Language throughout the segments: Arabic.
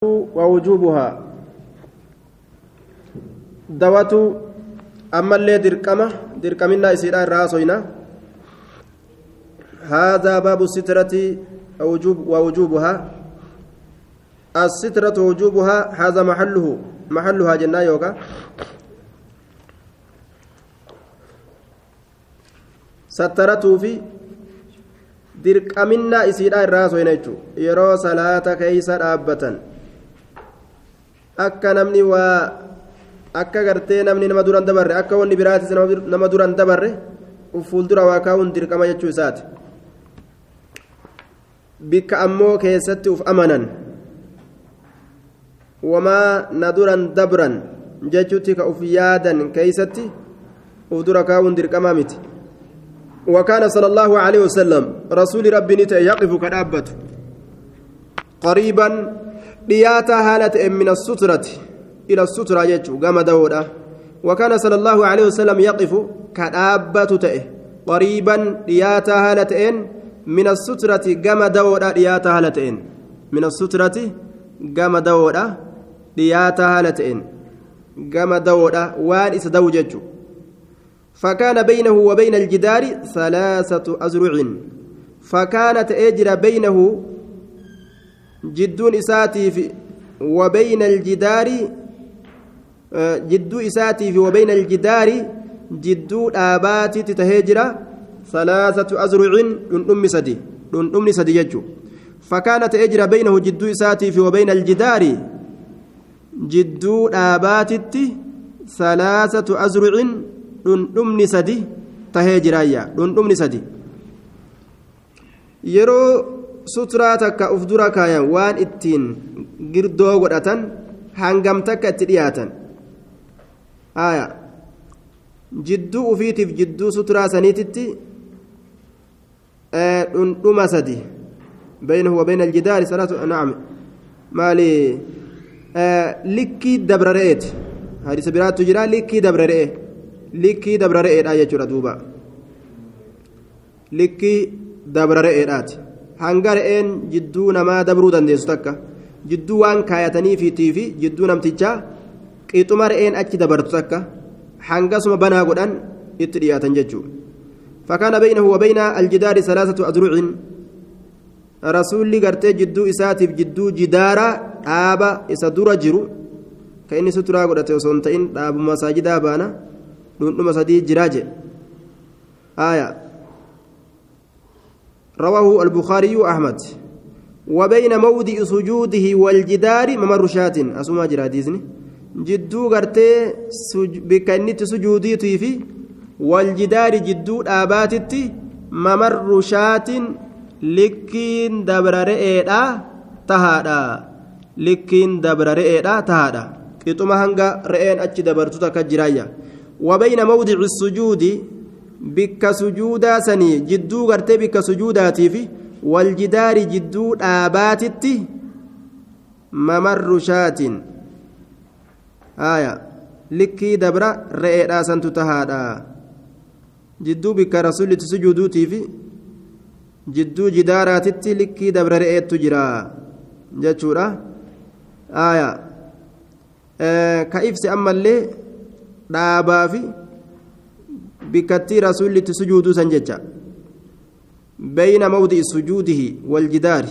ووجوبها. دوات أما اللي درقمة درقمنا إسيرا راسوينا. هذا باب السترة ووجوب ووجوبها. السترة ووجوبها هذا محله محلها جنة يوكا سترته في dirqaminaa isiidha irraa soyna jechuudha yeroo salaata keeysa dhaabbatan akka namni waa akka gartee namni nama duran dabarre akka wanni biraatis nama duran dabarre fuuldura waa kaa'uun dirqama jechuu isaati bikka ammoo keessatti uf amanan wamaa na duran dabran jechuutti ka uf yaadan keeysatti uf dura kaa'uun dirqama miti وكان صلى الله عليه وسلم رسول ربي نتا يقف كدابت قريبا دياتا هالة من السترة إلى السترة يجو قام دودا وكان صلى الله عليه وسلم يقف كدابت تئه قريبا دياتا هالة من السترة قام دودا دياتا هالة من السترة قام دودا دياتا هالة قام دودا وان إسدو ججو فكان بينه وبين الجدار ثلاثة أزرع فكانت أجر بينه إساتي في وبين الجدار جدو إساتي في وبين الجدار جدو آبات تتهجر ثلاثة أزرع أم سدي أم سدي يجو. فكانت أجر بينه جدو إساتي في وبين الجدار جدو آبات ثلاثة أزرع dhundhumni sadi tahee jiraayya dhundhumni sadi yeroo suturaa takka uf dura kaayan waan ittiin girdoo godhatan hangam takka itti dhiyaatan aya jidduu ufiitiif jidduu suturaa saniititti dhundhuma sadi بينه وبين الجدار ثلاثة نعم مالي لكي دبرريت هذه سبيرات تجرى لكي likkii dabra re'eedha jechuudha duuba likkii dabra re'eedhaati hanga re'een jidduu namaa dabruu dandeessu takka jidduu waan kaayataniifiitii fi jidduu namtichaa qixuma re'een achi dabartu takka hangasuma banaa godhan itti dhiyaatan jechuudha fakkaana beeynahu wabeeyna aljidaari salaasatu adruucin rasuulli gartee jidduu isaatiif jidduu jidaara dhaaba isa dura jiru ka inni suturaa godhate osoo hin ta'in dhaabuma masaajidaa baana. dhundhuma sadii jiraa je آية رواه البخاري وأحمد. وبين موضع سجوده والجدار ممر شاة أسمى جراديزني جدو غرتي سج... بكنت سجودي في والجدار جدو آباتتي ممر شاة لكين دبر رئيدا تهادا. لكين دبر رئيدا تهادا. قطما هنگا رئين أتش دبرتو تكجرايا. وبين موضع السجود بك سجودا سني جدو غرتي بك سجوداتي في والجدار جدو آباتتي ممر شات آية لكي دبرة رئي سنت تهادا جدو بك رسول سجودوتي في جدو جداراتتي لكي دبرة رئي تجرى جتشورا آية آه كيف أما اللي dhaabaa fi bikkattii rasuulli itti sujuuduu san jecha bayna mawdi'i sujuudihi waljidaari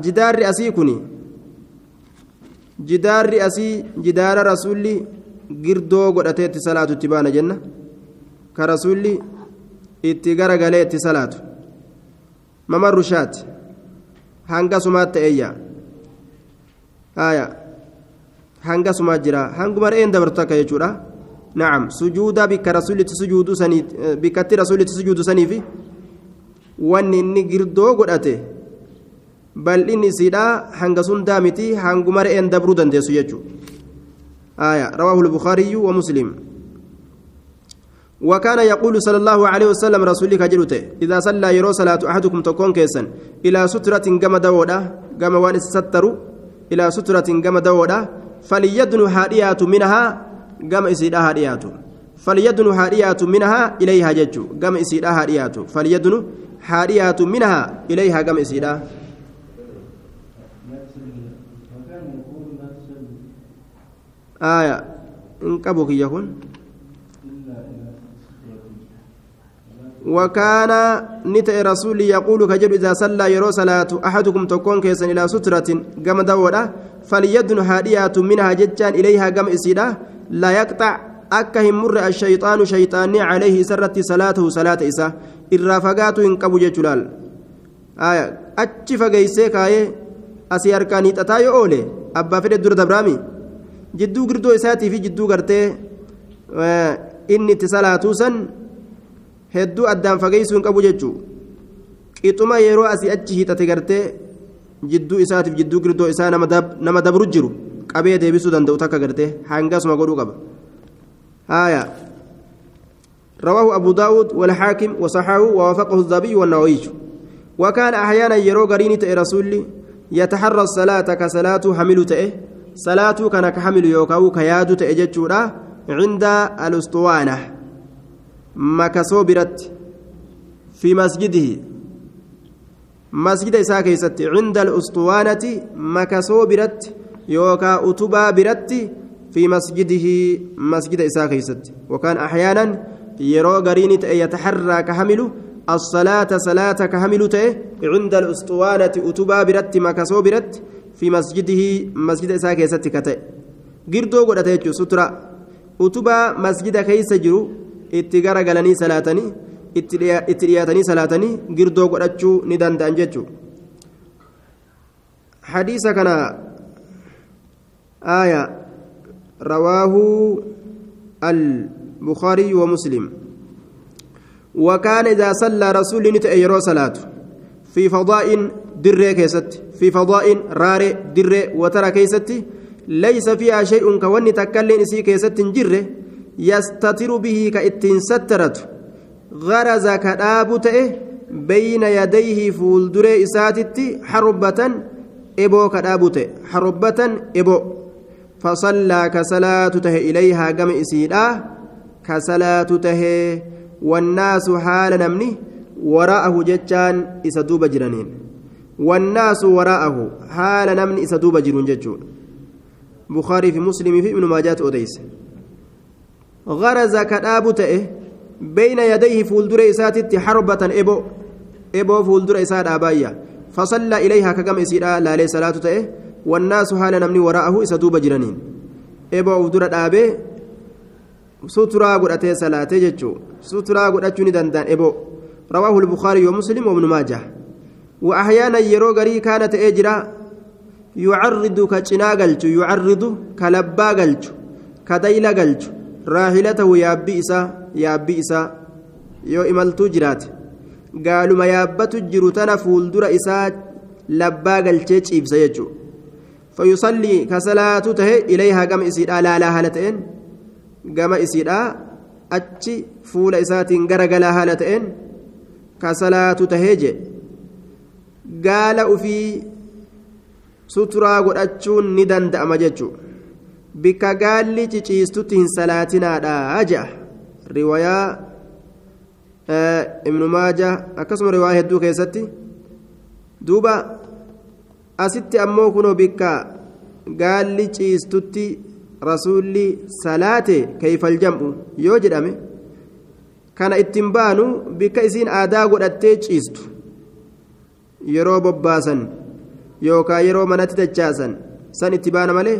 jidaarri asii kun jidaarri asii jidaara rasuulli girdoo godhatee itti salaatu itti baana jenna ka rasuulli itti garagalee itti salaatu mamarru shaati hanga sumaatti eeyyaa haya hanga sumaa jira hanguma re'een dabartu akka jechuudha nacam sujuuda bikka rasuulitti sujuudu sanii bikkatti rasuulitti sujuudu saniifi wanni inni girdoo godhate bal'inni isiidha hanga sun daamiti hanguma re'een dabruu dandeessu jechuudha آية رواه البخاري ومسلم وكان يقول صلى الله عليه وسلم رسولك جلوته إذا صلى يرو صلاة أحدكم تكون كيسا إلى سترة قم دودا قم وان ستروا إلى سترة قم دودا فليدن هاديات منها قم إسيدا هاديات فليدن هاديات منها إليها ججو قم إسيدا هاديات فليدن هاديات منها إليها قم إسيدا آية إن قبوك يكون وكان نتأ رسول يقول كجر إذا صلى يرو صلاة أحدكم تكون كيسا إلى سترة قم دورة فليدن هادية منها ججان إليها قم إسيدا لا يقطع akka hin murre ashayxaanu shayxaanni calayhi isarratti salaatahu salaata isaa irraa fagaatu hin qabu jechuudhaan achi fageeysee kaayee asii harkaan hiixataa yoo oole abbaa fedhe dura dabraami jidduu girdoo isaatii fi jidduu gartee inni itti salaatuu san hedduu addaan fageeysuu hin qabu jechuu qixuma yeroo asii achi hiixate gartee jidduu isaatiif jidduu girdoo isaa nama dabru jiru Qabee deebisuu danda'u takka gartee hangasuma godhuu qaba. آية رواه أبو داود والحاكم وصححه ووافقه الذهبي والنووي وكان أحيانا يرو قرين تأي رسول يتحرى الصلاة كصلاة حمل تأي صلاة كان كحمل يوكاو كياد تأي عند الأسطوانة مكسوبرت في مسجده مسجد إساء كيست عند الأسطوانة مكسوبرت يوكا أتبا برت في مسجده مسجد إساء كيست. وكان أحيانا يرو قرين يتحرى كحمل الصلاة صلاة كحمل عند الأسطوانة أتبا برت مكسو برت في مسجده مسجد إساء كيست كتئ قردو قد أتيجو سترة أتبا مسجد كيس جرو اتقار قلني صلاتني itti dhiyaatanii salaatanii girdoo godhachuu ni danda'an jechuudha aayaa رواه البخاري ومسلم. وكان إذا صلى رسول نتأ يرو صلاة. في فضاء در كيست. في فضاء رار در وترى كيست. ليس فيها شيء كوني تكلن إسي كيست جر. يستتر به كإتين سترت. غرز كداب بين يديه فولدر إساتت حربة إبو كداب حربة إبو. فصلى كصلاة ته إليها قم إسيدا كصلاة ته والناس حال نمني وراءه جتان إسدوب جرانين. والناس وراءه حال نمني إسدوب جرون جتون بخاري في مسلم في ابن ماجات أوديس. غرز كداب تأه بين يديه فولدر إساتت حربة إبو إبو فولدر إسات أبايا. فصلى إليها كقم إسيدا لا لي صلاة تأه والناس حال نمني وراءه إسدوب جرانين إبا أفدر الآبي سترى قرأتي صلاة جتشو. سترى قرأتشوني دندان إبو. رواه البخاري ومسلم وابن ماجه. وأحيانا يرو غري كانت إجرا يعرض كچنا غلچو يعرض كلبا غلچو كديلا غلچو. راحلته يابي إسا يابي إسا يو إمالتو جرات. قالوا ما يابتو جروتنا فولدر إسا لبا يجو فيصلي كصلاة ته إليها قم إسيدا لا لا هالتين قم إسيدا أتشي فول إسات غرقلا هالتين كصلاة تهيج قال في suturaa godhachuun ni danda'ama jechuun bikka gaalli ciciistutti hin salaatinaadha ja'a riwayaa ibnu maaja akkasuma riwayaa hedduu keessatti duuba asitti ammoo kunoo bikka gaalli ciistutti rasuulli salaate keeyfal jam'u yoo jedhame kana ittiin baanu bikka isiin aadaa godhattee ciistu yeroo bobbaasan yookaan yeroo manatti dachaasan san itti baana malee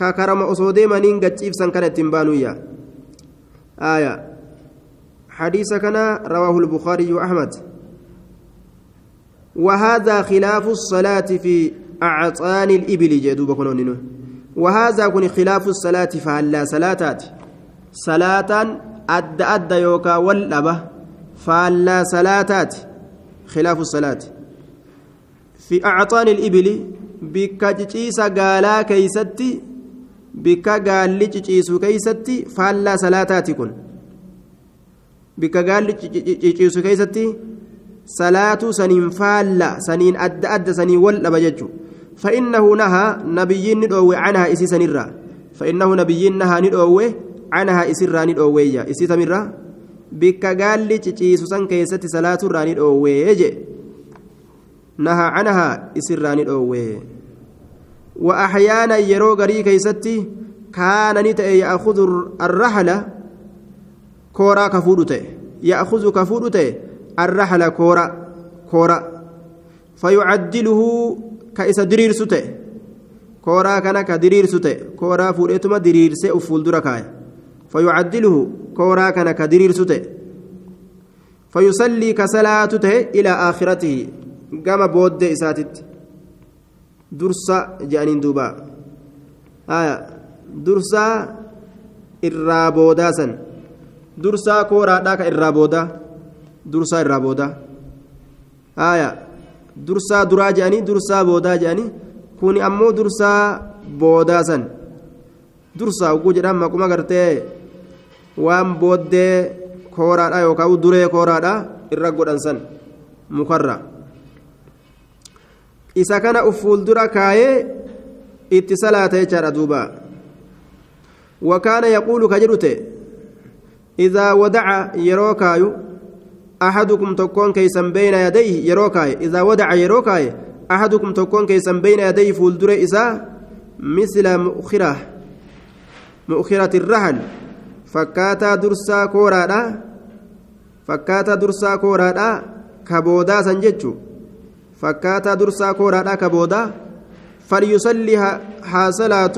kakarama osoo deemaniin gachiifsan kana ittiin baanuyya aayaa حديث كان رواه البخاري وأحمد وهذا خلاف الصلاة في أعطان الإبل جدوب كنونين وهذا كن خلاف الصلاة فهلا صلاتات صلاة أد أد يوكا والأبة فهلا صلاتات خلاف الصلاة. في أعطان الإبل بكجيس قالا كيستي بك قال لجيس كيستي فهلا صلاتات كن بك قال لجيس كيستي salaatu saniin faalla saniin adda adda sanii wal dhaba jechu. فإنه نهى نبيين ندوي عنها إسي سنرا فإنه نبيين نهى ندوي عنها إسرا ندوي إسي سمرا بك قال لي تشيسو سن كيست صلاة را ندوي نهى عنها إسرا ندوي وأحيانا يرو غري كيستي كان نتأ يأخذ الرحل كورا كفودته يأخذ كفودته الرحل كورا كورا فيعدله كإس درير سته كورا كان كدرير سته كورا فودتما درير سي أفول دركاي فيعدله كورا كان كدرير سته فيصلي كصلاته إلى آخرته قام بود إساتت درسا جانين دوبا آية درسا الرابودا سن درسا كورا داك الرابودا درسا الرابودا آية درسا درا جاني درسا بودا جاني كوني أمو درسا بودا سن dursaa oguu jedhan maquma gartee waan booddee kooraadha yookaan duree kooraadha irra godhan san mukarra isa kana uf fuuldura kaayee itti salaata jechaadha duuba وكان يقول كجرت إذا ودع يروكاي أحدكم تكون كيسا بين يديه يروكاي إذا ودع يروكاي أحدكم تكون كيسا بين يديه فولدر إذا مثل مؤخرة مؤخرة الرحل. فكاتا درسا كورادا فكاتا درسا كورادا كبودا سنجتشو فكاتا درسا كورادا كبودا فليصلي ها صلاة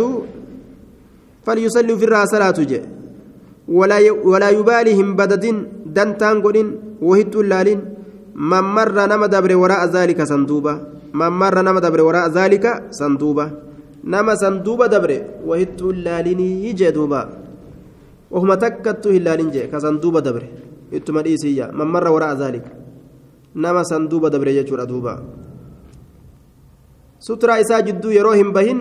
فليصلي في الرا صلاة جي. ولا ولا يبالي هم بدد دنتان قدين وهت اللالين من مر نما دبر وراء ذلك صندوبة من مر نما دبر وراء ذلك صندوبة نما صندوبة دبر وهت اللالين يجي دوبا وهم تكتو هلالين جي كصندوبة دبر ittuma dhiisiyya man marra waraa zaalik nama san duuba dabre jechuudha duuba suturaa isaa jidduu yeroo hin bahin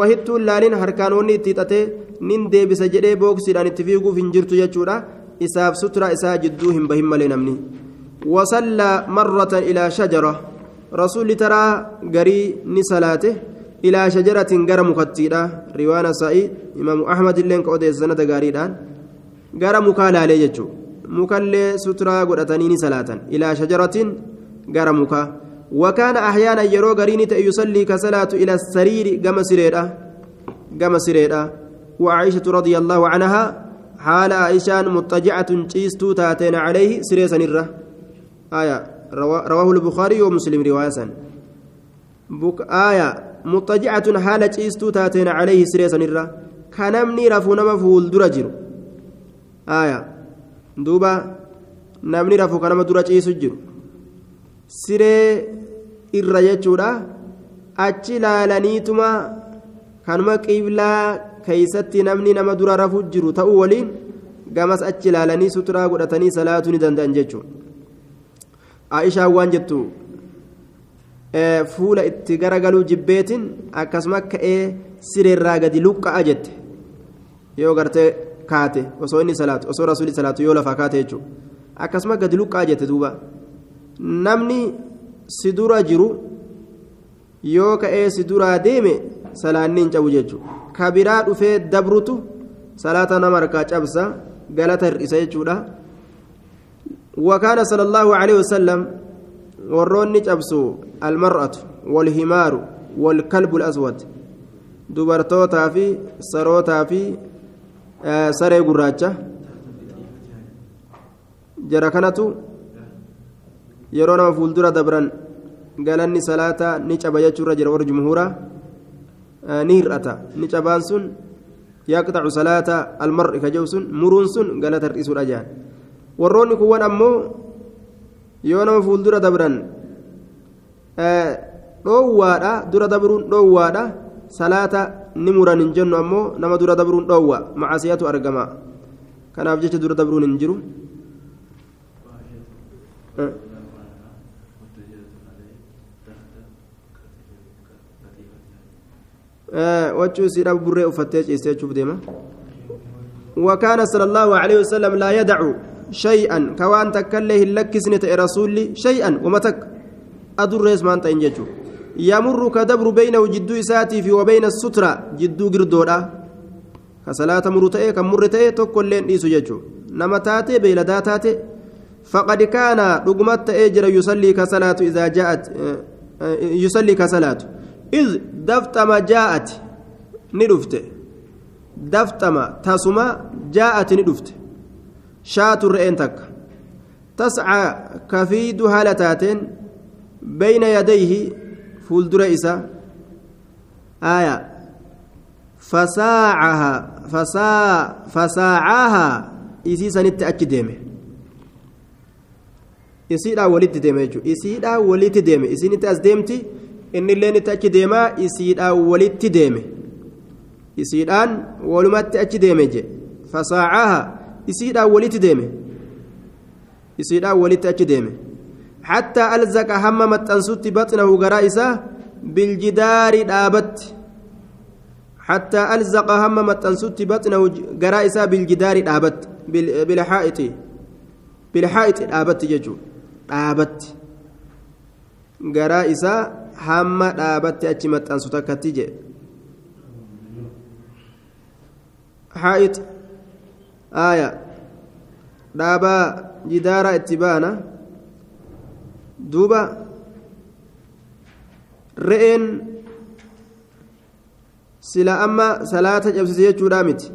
wahittuun laaliin harkaanonni itti hixatee nin deebisa jedhee booksiidhaan itti fiiguuf hin jirtu jechuudha malee namni wasallaa marratan ilaa shajara rasuulli taraa garii ni salaate ilaa shajaratin gara mukattiidha riwaana sa'ii imaamu ahmad illeen ka odeessa sanada gaariidhaan gara mukaa laalee jechuudha mukallee suturaa godhatanii ni salaatan ilaa shajaratin gara mukaa وكان أحيانا يرو غريني يصلي كصلاة إلى السرير كما سريرا كما سريرا وعائشة رضي الله عنها حال عائشة مضطجعة تشيستو تاتين عليه سريسا نرة آية رواه البخاري ومسلم رواية. بك آية مضطجعة حال تشيستو تاتين عليه سريسا نرة كنمني رفو مفول درجر آية duuba namni rafu kanama dura ciisu jiru siree irra jechuudha achi laalaniituma kanuma keeysatti namni nama dura rafu jiru ta'uu waliin gamas achi laalanii suturaa godhatanii salaatuu ni danda'an jechuudha aishaan waan jettu fuula itti garagaluu jibbeetiin akkasuma ka'ee sireerraa gadi luqqa'a jette. Yoo gartee kaate osoo inni salaatu osoo rasuulli salaatu yoo lafaa kaate jechuudha akkasuma gadi luqqaa jette duuba. Namni si dura jiru yoo ka'ee si duraa deeme salaanni hin cabu jechuudha ka biraa dhufee dabrutu salaata nama harkaa cabsa galata hir'isa jechuudha وكان صلى الله عليه وسلم وروني cabsu المرأة والهمار والكلب الأسود dubartootaa fi sarootaa fi saree gurraacha jara kanatu yeroo nama fuuldura dabran galanni salaataa ni caba jechuurra jira warri jumhuuraa ni hir'ata ni cabaan sun yaqxacu salaata almar'i ka jehu sun muruun sun galata hir'isuudha jedhan warroonni kuwwan ammoo yoo nama fuuldura dabran dhoowwaadha dura dabruun dhoowwaadha salaata ni muran hin jennu ammoo nama dura dabruun dhoowwa macasiyatu argama kanaaf jecha dura dabruun hin jiru wachuu isiidhaaf burree uffattee ciistee jechuuf وكان صلى الله عليه وسلم لا يدع شيئا كوان تكله لكسنة رسولي شيئا ومتك أدر اسمان تنججو يمر كدبر بينه جدو إساتي في وبين السترة جدو قردودا كصلاة مرتئة كمرتئة تقول لين إيسو ججو نما تاتي بيلدا تاتي فقد كان رقمت أجر يصلي كصلاة إذا جاءت يصلي كصلاة iz daftama jaa'ati ni dhufte daftama tasuma jaa'ati ni dhufte shaatu re'een takka tascaa kafiidu haala taateen bayna yadayhi fuuldura isa aya fasaacaha fasaacaaha isii sanitti achi deeme isiidhaa walitti deeme jechuudha isiidhaa walitti deeme isinitti deemti innillee itti achi deemaa isiidhaa walitti deeme isiidhaan walumatti achi deeme je fasaacaha isiidhaa walitti deeme isiidhaa walitti achi deeme hattaa alzaqa hamma maxxansutti baxnahu garaa isaa biljidaari dhaabatti hattaa alzaqa hamma maxxansutti baxnahu garaa isaa biljidaari dhaabatti bilxaa'iti bilxaa'iti dhaabatti jechuudha dhaabatti garaa isaa hamma dhaabatti achi maxxansu takkatti jedhe haa'it aaya dhaabaa jidaaraa itti baana duuba re'een sila amma salaata cabsise jechuudha miti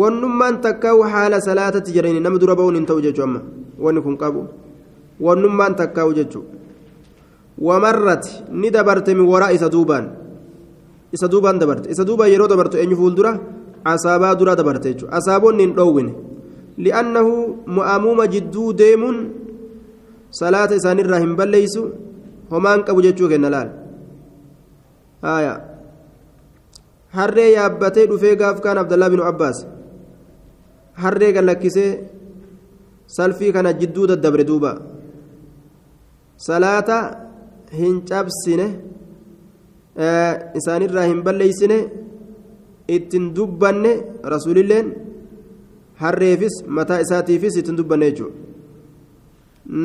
wannummaan takkaa'u haala salaatatti jedhanii nama dura ba'uun hin ta'u jechuu amma wanni kun qabu wannummaan takkaa'u jechuu wamarratti ni dabarte min waraa isa duubaan isa duubaan dabarte isa duubaan yeroo dabartu eenyu fuuldura asaabaa dura dabarte jechuudha asaaboonni hin dhoowwine li'annahu mu'amuuma jidduu deemuun salaata isaanirraa hin balleeysu homaan qabu jechuu kenna laal harree yaabbatee dhufee gaaf kaan abdallaa binu abbaas harree gallakkisee salfii kana jidduu daddabre duuba salaata hin cabsine isaanirraa hin balleeysine ittin dubbanne rasuulilleen harreefis mataa isaatiifis ittin dubbanne jechuudha.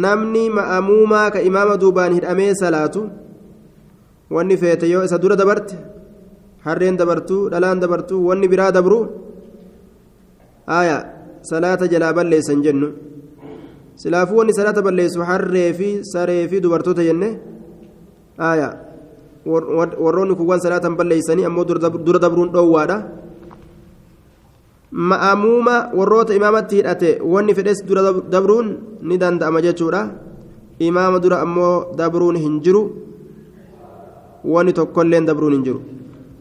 Namni ma'amuumaa ka imaama duubaan hidhamee salaatu wanni feete yoo isa dura dabarte harreen dabartuu dhalaan dabartuu wanni biraa dabru aya salaata jalaa balleessan jennu. Silaafuu wanni salaata balleessu harree fi saree fi dubartoota jenne aya. Warroonni kuwwan salaatan balleeysanii ammoo dura dabruun dhoowwaadha. Ma'amuuma warroota imaamatti hidhate wanni fedhes dura dabruun ni danda'ama jechuudha. Imaama dura ammoo dabruun hin jiru. Wanni tokkolleen dabruun hin jiru.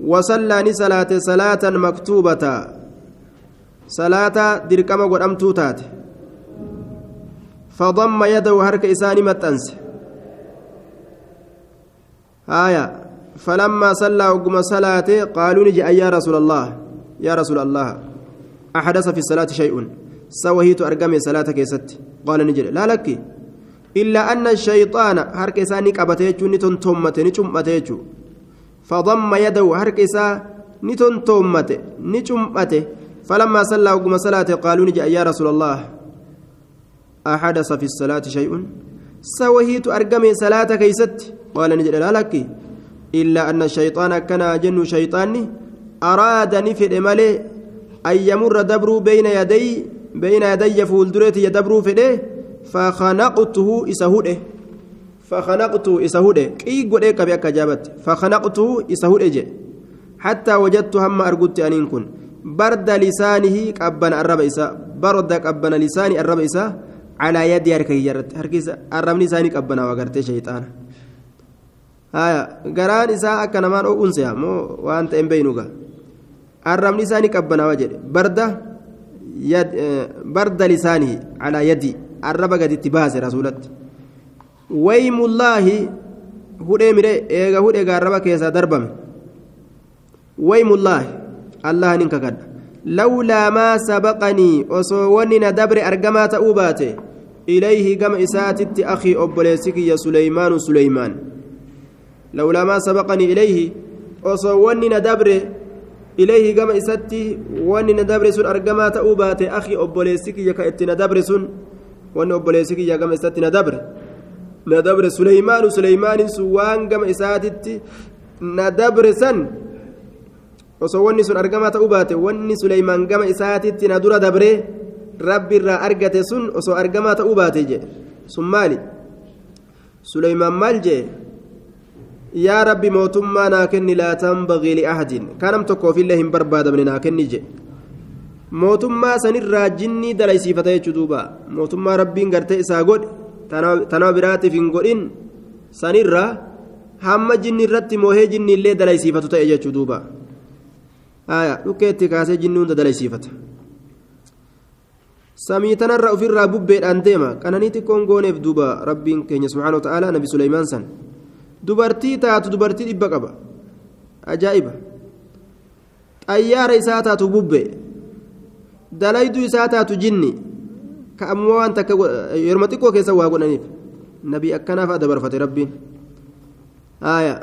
Wasallaa ni salaate salaatan maktuubata. Salaata dirqama godhamtuu taate. Fadamma yadahu harka isaanii maxxanse آية فلما صلى وقم صلاة قالوا نجي يا رسول الله؟ يا رسول الله أحدث في الصلاة شيء؟ سوهيت أرقم صلاة كيست. قال نجي لا لك. إلا أن الشيطان هرك إساني قبتيجو نتن تومت نشمتيجو فضم يده هرك إسا نتن تومت نشمته فلما صلى وقم صلاة قالوا نجي يا رسول الله؟ أحدث في الصلاة شيء؟ سوهيت أرقم صلاة كيست. قال نجد لا لك إلا أن الشيطان كان جن شيطاني. أراد نفد ملي أن يمر دبر بين يدي بين يدي فولدريت يدبر فده. فخنقته إسهوده. فخنقته إسهوده. كي قد إيك بأك جابت. فخنقته إسهوده جي. حتى وجدت هم أرقدت أن كن. برد لسانه كأبنا الرب إسا. برد كأبنا لساني الرب إسا. على يدي هركي جرت. هركيس الرمني ساني كأبنا وقرت شيطان. haya garaan isaa akka namaan o'unseya moo waan ta'en beeynuga arrabni isaanii qabbanaawaa jedhe barda barda lisaanihi calaa yadi arraba gaditti baase rasuulatti waymullaahi hudhee midhe eega hudhe gaarraba keessaa darbame waymullaahi allaha nin kakadha lawlaa maa sabaqanii osoo wanni na dabre argamaa ta'uu baate ilayhi gama isaatitti akii obboleessi kiyya suleymaanu suleymaan لولا ما سبقني إليه. أصوني ندبر إليه كما إستي واني ندبر سن. أرقما تأوبات أخي أبوليسك يكا إتي ندبر سن. واني أبوليسك يكا كما إستي ندبر ندبر سليمان سليمان سوان كما إساتي ندبر سن. أصوني سن. أرقما تأوبات واني سليمان كما إساتي ندر دبر ربي را أرقت سن. أصو أرقما تأوبات جي. سمالي. سليمان مال جي. Yaa rabbi mootummaa naa kenni laa tanbagii liahadin kanam tokkoofillee hin barbaadamne naa kenni je mootummaa sanirraa jinnii dalaysiifata jechuu duuba. Mootummaa rabbiin gartee isaa godhe tanama biraatiif hin godhin sanirraa hamma jinni irratti moohee jinni illee dalaysiifatu ta'e jechuu duuba. Aya dhukkeetti kaasee jinni hunda dalaysiifata. Samii tanarra ofirraa bubbeedhaan deema. Qananii xiqqoon gooneef duuba rabbiin keenya subxaana wa ta'aala nabi suleymaan san dubartii taatu dubartii dhibba qaba ajaa'iba xayyaara isaa taatu bubbe dalaydu isaa taatu jinni ka ammoo waan takka yeruma xiqqoo keessa waa godhaniif nabi akkanaaf dabarfate rabbiin aya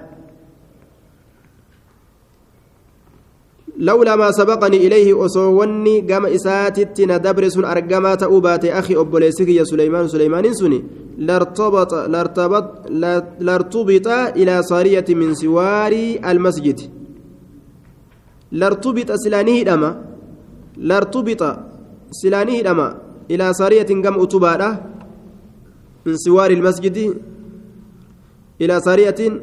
لولا ما سبقني إليه أصوني قام إساتت ندبر سن أرقما تأوبات أخي أبوليسك يا سليمان سليمان سني. لارتبط لارتبط لارتبط إلى صارية من سوار المسجد. لارتبط سلانه دما. لارتبط سلانه دما إلى صارية قام أتبارة من سوار المسجد. إلى صارية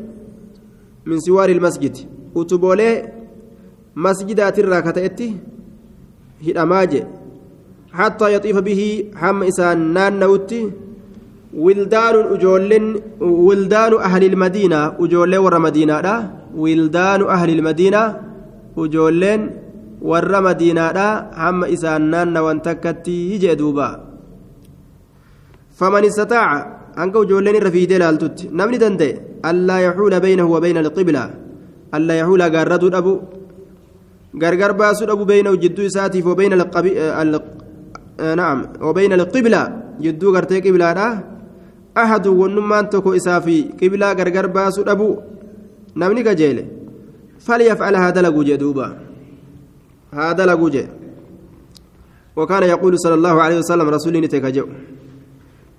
من سوار المسجد. أتبوليه masjidaatirraa ka ta'etti hidhamaa je hattaa yaxiifa bihii hamma isaan naanna'utti wildaanun ijoolleen wildaanu ahlil madiinaa ijoollee warra madiinaadha wildaanu ahlil madiinaa ijoolleen warra madiinaadha hamma isaan naanna'an takkatti jee duuba faman istataaca hanga ijoolleen irra fiidee laaltutti namni danda'e allaa yaxuula baynahu wa bayna alqiblaa allaa yaxuula gaarraduu dhabu gargar baasuu dhabu beeynahu jidduu isaatiif wabayna naam wabayna alqibla jidduu gartee qiblaadha ahadu wannummaan tokko isaa fi qiblaa gargar baasuu dhabu namni gajeele falyafcal haa dalaguu jee duuba haa dalaguu jee وكان يقول صلى الله عليه وسلم رسول نتكجو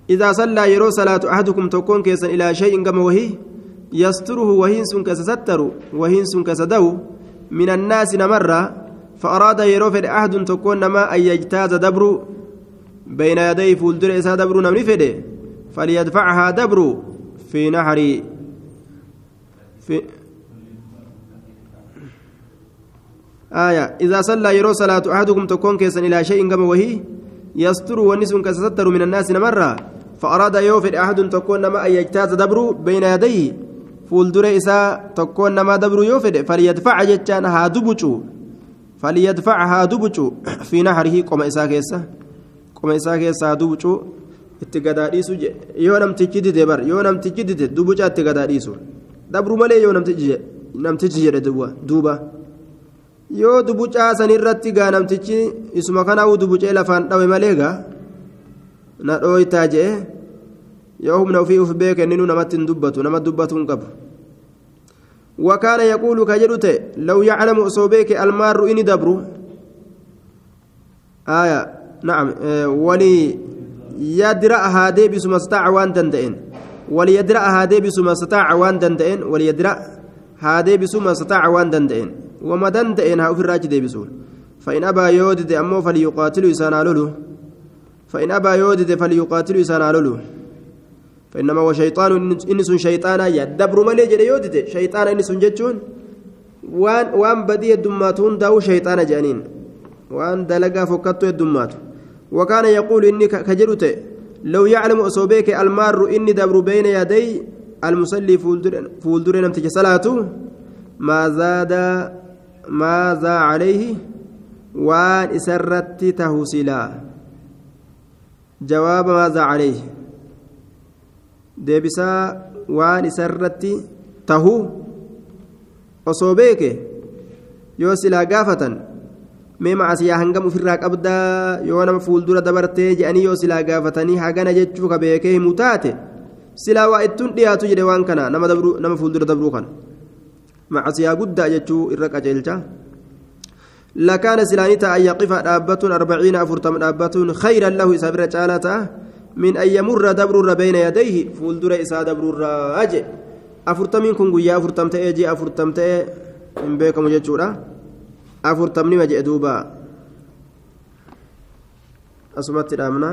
إذا صلى يرو صلاة أحدكم تكون كيسا إلى شيء كما وهي يستره وهين سن كستر وهين سن كسدو من الناس نمرة فأراد يروفد أحد تكون نما أن يجتاز دبر بين يدي فولدر إسا دبر نمني فليدفعها دبر في نحر. في آية إذا صلى يرو صلاة أحدكم تكون كيسا إلى شيء كما وهي يستر ونس كستر من الناس نمرة فأراد يوفد أحد تكون نما أن يجتاز دبر بين يديه fuuldura isaa tokkoon namaa dabruu yoo fedhe falyadfaca jechaan haa dubucu falyadfaca haa dubucu fi naxarihi qoma isaa keessa qoma isaa keessa haa dubucu itti gadaadhiisu yoo namtichi dide bar yoo namtichi dide dubuca itti gadaadhiisu dabru malee yoo namtichi jedhe duuba yoo dubucaa sanirratti gaa namtichi isuma kanaa'uu dubucee lafaan dhawe malee gaa na dhooytaa je'e yoo humna ofii uf beeke inni namatti hin dubbatu nama dubbatu hin qabu وكان يقول كجدت لو يعلم أصوبيك المار إني دبر آية نعم آه ولي يدرأ هذه بسم استطاع وان دندئن وليدرأ هذه بسم استطاع وان دندئن وليدرأ هذه بسم استطاع وان دندئن وما دندئن ها في الراجد بسول فإن أبى يودد أمه فليقاتل يسانا لولو. فإن أبى يودد فليقاتل يسانا لولو. فإنما هو شيطان إنس شيطانا يدبر ملي جري يودد شيطان إنس جتون وان وان بدي الدماتون داو شيطان جانين. وان دلقا فكتو الدمات وكان يقول إني كجرت لو يعلم أصوبيك المار إني دبر بين يدي المصلي فولدر نمتج صلاته ما زاد ماذا عليه وان إسرت تهسلا جواب ماذا عليه. Deebisaa waan isarratti tahuu osoo beeke yoo silaa gaafatan mee macasiyaa hangam ofirraa qabdaa yoo nama fuuldura dabartee jedhanii yoo silaa gaafatanii hagana jechuu ka beekee himu taate silaa waa ittuun dhiyaatu jedhe waan kana nama fuuldura dabruu kana macasiyaa guddaa jechuu irra qaceelcha لكان سلانيتا أن يقف دابة أربعين أفرتم دابة خيرا له سبر جالتا من أن يمر دبر بين يديه فولدر إسا دبر أجي. أفرتمين كن قيا أفرتم تأجي أفرتم تأ إن بيكم جتشورا أفرتمني مجئ دوبا أسمت الأمنا